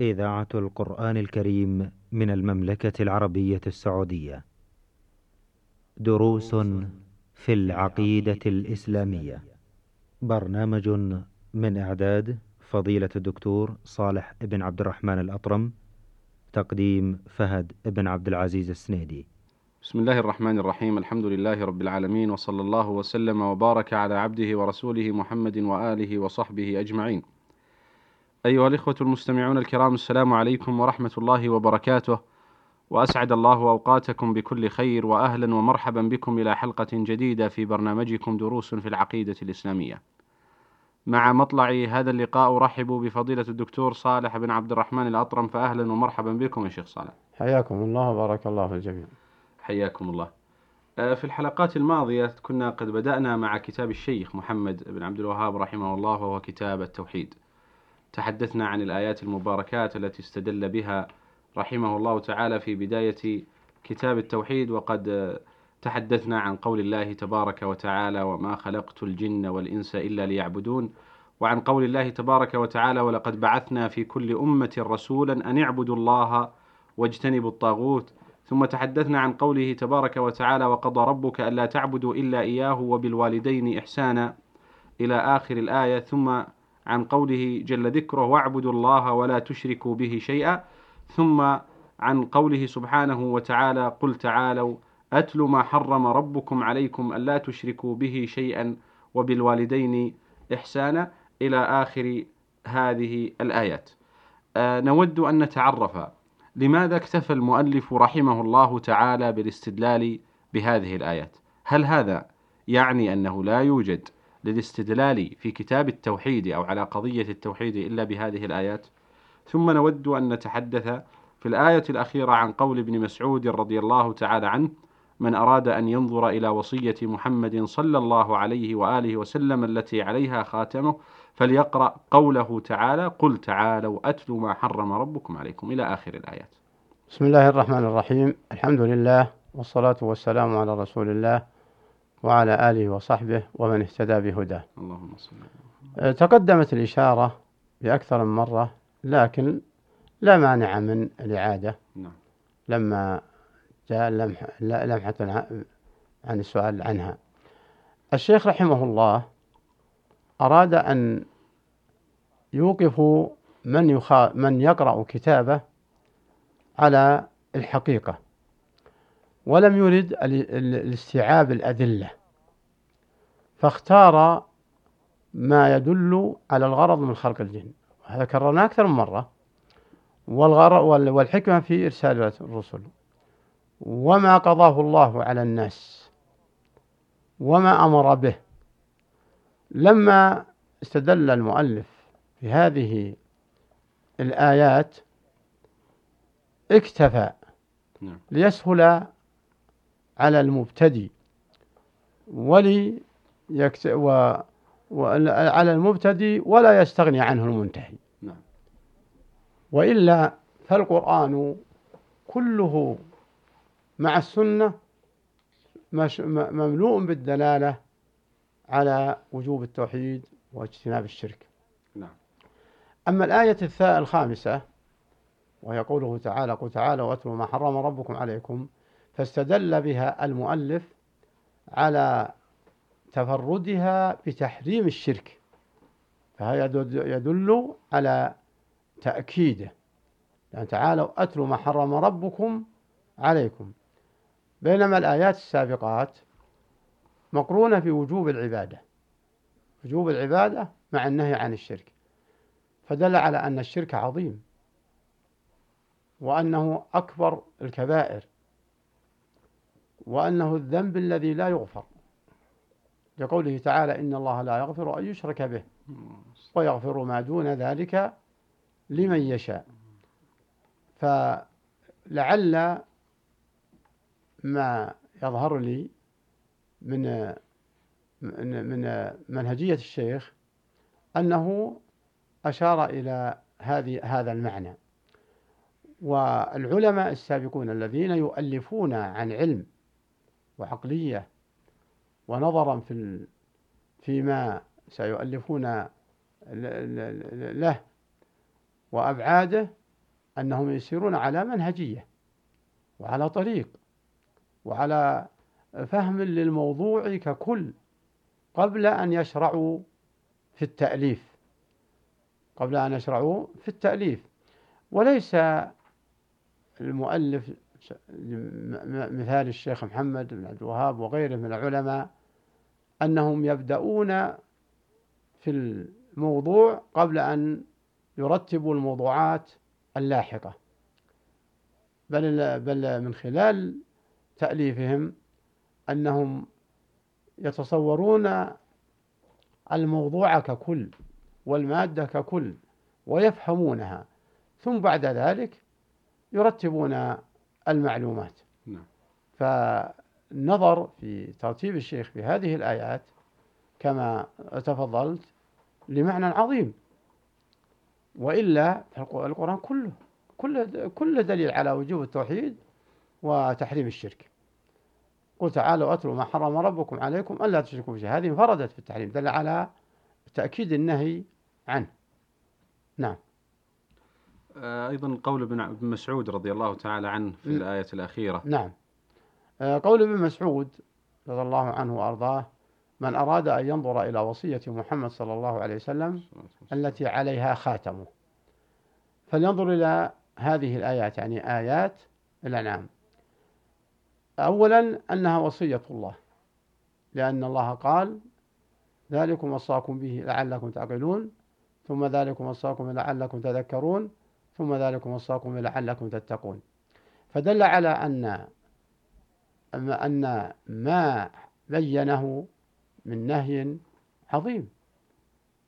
إذاعة القرآن الكريم من المملكة العربية السعودية. دروس في العقيدة الإسلامية. برنامج من إعداد فضيلة الدكتور صالح بن عبد الرحمن الأطرم. تقديم فهد بن عبد العزيز السنيدي. بسم الله الرحمن الرحيم الحمد لله رب العالمين وصلى الله وسلم وبارك على عبده ورسوله محمد وآله وصحبه أجمعين. أيها الإخوة المستمعون الكرام السلام عليكم ورحمة الله وبركاته. وأسعد الله أوقاتكم بكل خير وأهلا ومرحبا بكم إلى حلقة جديدة في برنامجكم دروس في العقيدة الإسلامية. مع مطلع هذا اللقاء أرحب بفضيلة الدكتور صالح بن عبد الرحمن الأطرم فأهلا ومرحبا بكم يا شيخ صالح. حياكم الله وبارك الله في الجميع حياكم الله. في الحلقات الماضية كنا قد بدأنا مع كتاب الشيخ محمد بن عبد الوهاب رحمه الله وهو كتاب التوحيد. تحدثنا عن الآيات المباركات التي استدل بها رحمه الله تعالى في بداية كتاب التوحيد وقد تحدثنا عن قول الله تبارك وتعالى وما خلقت الجن والإنس إلا ليعبدون وعن قول الله تبارك وتعالى ولقد بعثنا في كل أمة رسولا أن اعبدوا الله واجتنبوا الطاغوت ثم تحدثنا عن قوله تبارك وتعالى وقضى ربك ألا تعبدوا إلا إياه وبالوالدين إحسانا إلى آخر الآية ثم عن قوله جل ذكره واعبدوا الله ولا تشركوا به شيئا. ثم عن قوله سبحانه وتعالى قل تعالوا أتل ما حرم ربكم عليكم ألا تشركوا به شيئا وبالوالدين إحسانا. إلى آخر هذه الآيات. آه نود أن نتعرف لماذا اكتفى المؤلف رحمه الله تعالى بالاستدلال بهذه الآيات. هل هذا يعني أنه لا يوجد للاستدلال في كتاب التوحيد أو على قضية التوحيد إلا بهذه الآيات. ثم نود أن نتحدث في الآية الأخيرة عن قول ابن مسعود رضي الله تعالى عنه من أراد أن ينظر إلى وصية محمد صلى الله عليه وآله وسلم التي عليها خاتمه فليقرأ قوله تعالى قل تعالوا أتلوا ما حرم ربكم عليكم إلى آخر الآيات. بسم الله الرحمن الرحيم. الحمد لله والصلاة والسلام على رسول الله وعلى آله وصحبه ومن اهتدى بهداه. اللهم صل أه، تقدمت الإشارة بأكثر من مرة لكن لا مانع من الإعادة. نعم. لما جاء لمح لمحة عن السؤال عنها. الشيخ رحمه الله أراد أن يوقف من يخا من يقرأ كتابه على الحقيقة. ولم يرد الاستيعاب الأدلة فاختار ما يدل على الغرض من خلق الجن. هذا كررناه أكثر من مرة. والغرض والحكمة في إرسال الرسل. وما قضاه الله على الناس. وما أمر به. لما استدل المؤلف بهذه الآيات اكتفى نعم. ليسهل على المبتدي ولي يكت... و... وعلى المبتدي ولا يستغني عنه المنتهي نعم. وإلا فالقرآن كله مع السنة مش... مملوء بالدلالة على وجوب التوحيد واجتناب الشرك نعم. أما الآية الخامسة وهي قوله تعالى قل تعالى واتلوا ما حرم ربكم عليكم فاستدل بها المؤلف على تفردها بتحريم الشرك فهي يدل على تأكيده. يعني تعالوا أتلوا ما حرم ربكم عليكم. بينما الآيات السابقات مقرونة في وجوب العبادة وجوب العبادة مع النهي عن الشرك. فدل على أن الشرك عظيم وأنه أكبر الكبائر. وأنه الذنب الذي لا يغفر. لقوله تعالى إن الله لا يغفر أن يشرك به ويغفر ما دون ذلك لمن يشاء. فلعل ما يظهر لي من من منهجية الشيخ أنه أشار إلى هذه هذا المعنى. والعلماء السابقون الذين يؤلفون عن علم وعقلية ونظرا في فيما سيؤلفون له وأبعاده أنهم يسيرون على منهجية وعلى طريق وعلى فهم للموضوع ككل قبل أن يشرعوا في التأليف. قبل أن يشرعوا في التأليف. وليس المؤلف مثال الشيخ محمد بن عبد الوهاب وغيره من العلماء أنهم يبدأون في الموضوع قبل أن يرتبوا الموضوعات اللاحقة. بل بل من خلال تأليفهم أنهم يتصورون الموضوع ككل والمادة ككل ويفهمونها ثم بعد ذلك يرتبون المعلومات. نعم. فالنظر في ترتيب الشيخ في هذه الآيات كما تفضلت لمعنى عظيم وإلا القرآن كله كل كل دليل على وجوب التوحيد وتحريم الشرك. قل تعالوا أتلوا ما حرم ربكم عليكم ألا تشركوا به. هذه انفردت في التحريم دل على تأكيد النهي عنه. نعم. أيضا قول ابن مسعود رضي الله تعالى عنه في الآية الأخيرة. نعم. آه، قول ابن مسعود رضي الله عنه وأرضاه من أراد أن ينظر إلى وصية محمد صلى الله عليه وسلم التي عليها خاتمه. فلينظر إلى هذه الآيات يعني آيات الأنعام. أولا أنها وصية الله لأن الله قال ذلكم وصاكم به لعلكم تعقلون ثم ذلكم وصاكم لعلكم تذكرون. ثم ذلكم وصاكم لعلكم تتقون. فدل على أن أن ما بينه من نهي عظيم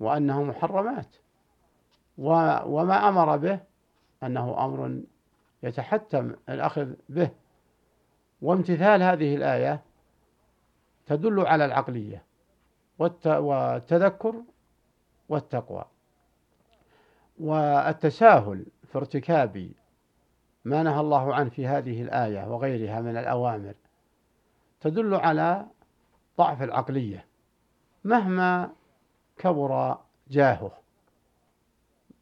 وأنه محرمات. وما أمر به أنه أمر يتحتم الأخذ به. وامتثال هذه الآية تدل على العقلية والتذكر والتقوى. والتساهل في ارتكاب ما نهى الله عنه في هذه الآية وغيرها من الأوامر تدل على ضعف العقلية مهما كبر جاهه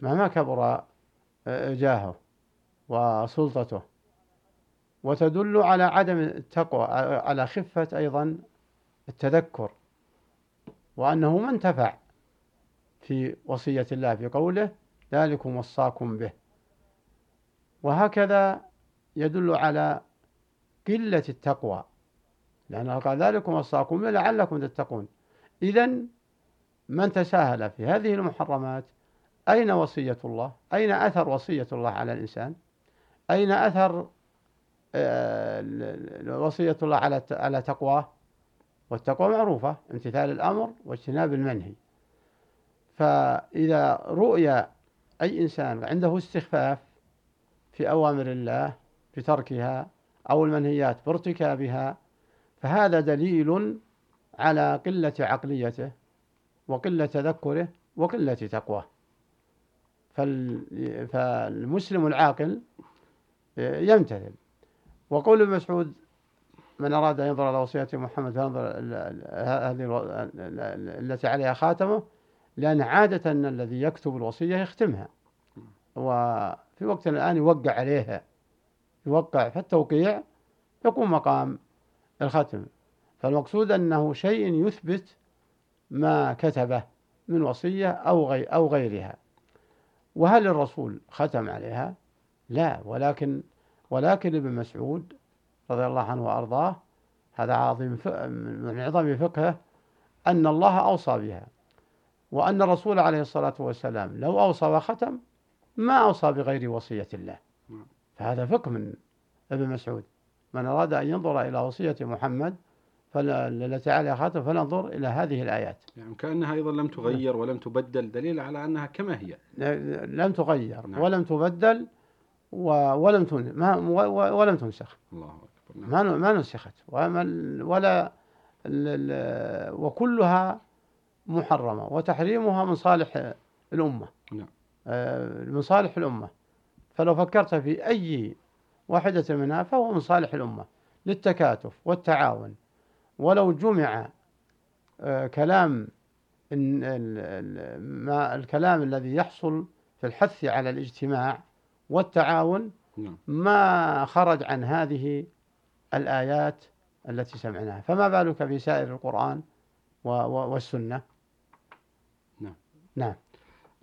مهما كبر آه، جاهه وسلطته. وتدل على عدم التقوى على خفة أيضا التذكر وأنه ما انتفع في وصية الله في قوله ذلكم وصاكم به. وهكذا يدل على قلة التقوى. لأنه قال ذلكم وصاكم به لعلكم تتقون. إذا من تساهل في هذه المحرمات؟ أين وصية الله؟ أين أثر وصية الله على الإنسان؟ أين أثر آه، وصية الله على على تقواه؟ والتقوى معروفة امتثال الأمر واجتناب المنهي. فإذا رؤي أي إنسان عنده استخفاف في أوامر الله بتركها أو المنهيات بارتكابها فهذا دليل على قلة عقليته وقلة تذكره وقلة تقواه. فالمسلم العاقل يمتثل. وقول ابن مسعود من أراد أن ينظر إلى وصية محمد فينظر هذه إلتي عليها خاتمه لأن عادة أن الذي يكتب الوصية يختمها. وفي وقت الآن يوقع عليها يوقع فالتوقيع يقوم مقام الختم. فالمقصود أنه شيء يثبت ما كتبه من وصية أو غير أو غيرها. وهل الرسول ختم عليها؟ لا. ولكن ولكن ابن مسعود رضي الله عنه وأرضاه هذا عظيم من عظم فقهه أن الله أوصى بها. وأن الرسول عليه الصلاة والسلام لو أوصى وختم ما أوصى بغير وصية الله. فهذا فقه من ابن مسعود. من أراد أن ينظر إلى وصية محمد التي عليها خاتم فلننظر إلى هذه الآيات. يعني كأنها أيضا لم تغير ولم تبدل دليل على أنها كما هي. لم تغير نعم. ولم تبدل ولم ما ولم تنسخ. الله أكبر نعم. ما ما نسخت. ولا وكلها محرمة وتحريمها من صالح الأمة. نعم. آه، من صالح الأمة. فلو فكرت في أي واحدة منها فهو من صالح الأمة للتكاتف والتعاون. ولو جمع آه، كلام ما الكلام الذي يحصل في الحث على الاجتماع والتعاون نعم. ما خرج عن هذه الآيات التي سمعناها. فما بالك بسائر القرآن و- و- والسنة؟ نعم.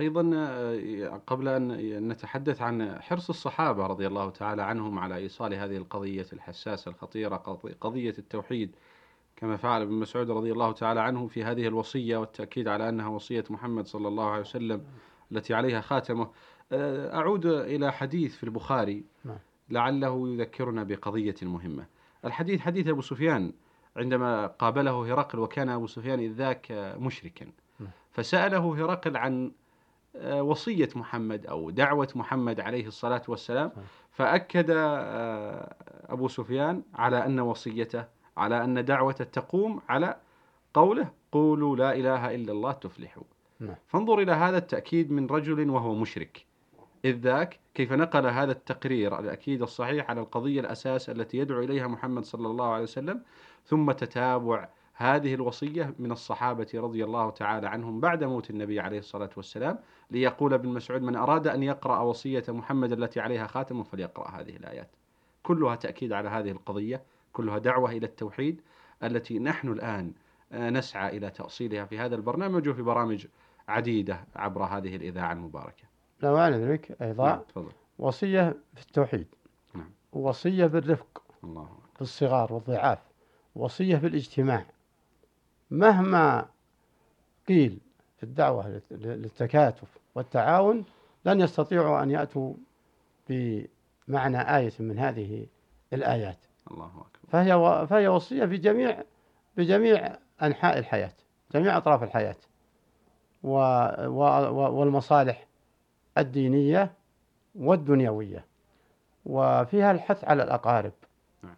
أيضا آه، قبل أن نتحدث عن حرص الصحابة رضي الله تعالى عنهم على إيصال هذه القضية الحساسة الخطيرة قض- قضية التوحيد كما فعل ابن مسعود رضي الله تعالى عنه في هذه الوصية والتأكيد على أنها وصية محمد صلى الله عليه وسلم التي عليها خاتمة آه، أعود إلى حديث في البخاري نعم. لعله يذكرنا بقضية مهمة الحديث حديث أبو سفيان عندما قابله هرقل وكان أبو سفيان إذ ذاك مشركا. فسأله هرقل عن آه، وصية محمد أو دعوة محمد عليه الصلاة والسلام. فأكد آه، أبو سفيان على أن وصيته على أن دعوته تقوم على قوله قولوا لا إله إلا الله تفلحوا نعم. فانظر إلى هذا التأكيد من رجل وهو مشرك إذ ذاك كيف نقل هذا التقرير الأكيد الصحيح على القضية الأساس التي يدعو إليها محمد صلى الله عليه وسلم ثم تتابع هذه الوصية من الصحابة رضي الله تعالى عنهم بعد موت النبي عليه الصلاة والسلام ليقول ابن مسعود من أراد أن يقرأ وصية محمد التي عليها خاتم فليقرأ هذه الآيات. كلها تأكيد على هذه القضية كلها دعوة إلى التوحيد التي نحن الآن آه، نسعى إلى تأصيلها في هذا البرنامج وفي برامج عديدة عبر هذه الإذاعة المباركة. لو أنا ذلك أيضا نعم، تفضل. وصية في التوحيد. نعم. وصية بالرفق الله. في الصغار والضعاف. وصية في الاجتماع. مهما قيل في الدعوة للت- للتكاتف والتعاون لن يستطيعوا أن يأتوا بمعنى آية من هذه الآيات. الله أكبر. فهي و- فهي وصية في جميع بجميع أنحاء الحياة جميع أطراف الحياة و و و- والمصالح الدينية والدنيوية. وفيها الحث على الأقارب. نعم.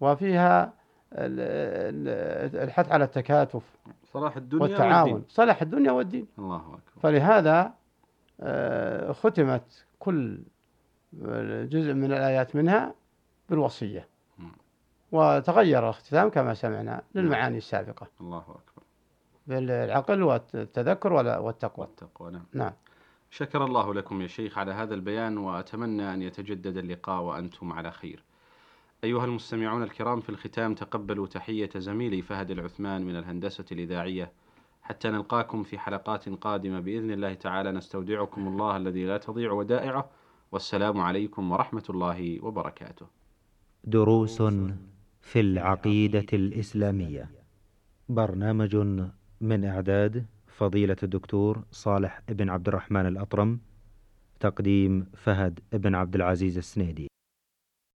وفيها الحث على التكاتف صلاح الدنيا والتعاون. والدين صلاح الدنيا والدين. الله أكبر. فلهذا آه، ختمت كل جزء من الآيات منها بالوصية. وتغير الاختتام كما سمعنا للمعاني السابقة. الله أكبر. بالعقل والتذكر والتقوى. والتقوى نعم. نعم. شكر الله لكم يا شيخ على هذا البيان وأتمنى أن يتجدد اللقاء وأنتم على خير. أيها المستمعون الكرام في الختام تقبلوا تحية زميلي فهد العثمان من الهندسة الإذاعية. حتى نلقاكم في حلقات قادمة بإذن الله تعالى نستودعكم الله الذي لا تضيع ودائعه. والسلام عليكم ورحمة الله وبركاته. دروس في العقيدة الإسلامية. برنامج من إعداد فضيلة الدكتور صالح بن عبد الرحمن الأطرم تقديم فهد بن عبد العزيز السنيدي.